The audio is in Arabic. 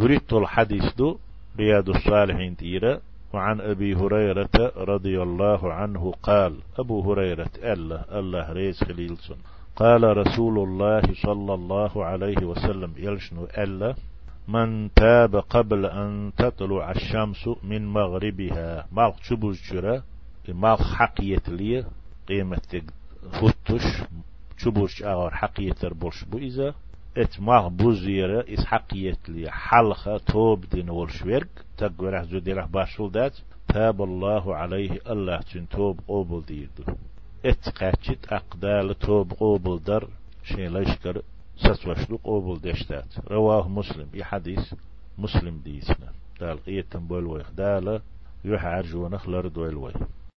وريت الحديث دو رياض الصالحين تيرا وعن أبي هريرة رضي الله عنه قال أبو هريرة ألا الله ريز خليلسون. قال رسول الله صلى الله عليه وسلم يلشنو ألا من تاب قبل أن تطلع الشمس من مغربها مال شبوز جرا مال حقية لي قيمة فتش شبوش أغار حقية بولش بو إذا ات مال بوزيرا إس حقية لي حلقة توب دين والشويرك تقوى زو ديرح باشول دات تاب الله عليه الله تن توب قوبل ات قاتشت أقدال توب قوبل در شين ليشكر سسوشلو قوبل دشتات رواه مسلم حديث مسلم ديسنا. دال قيتن بولويخ دال يوح عرجو نخلر دويلوي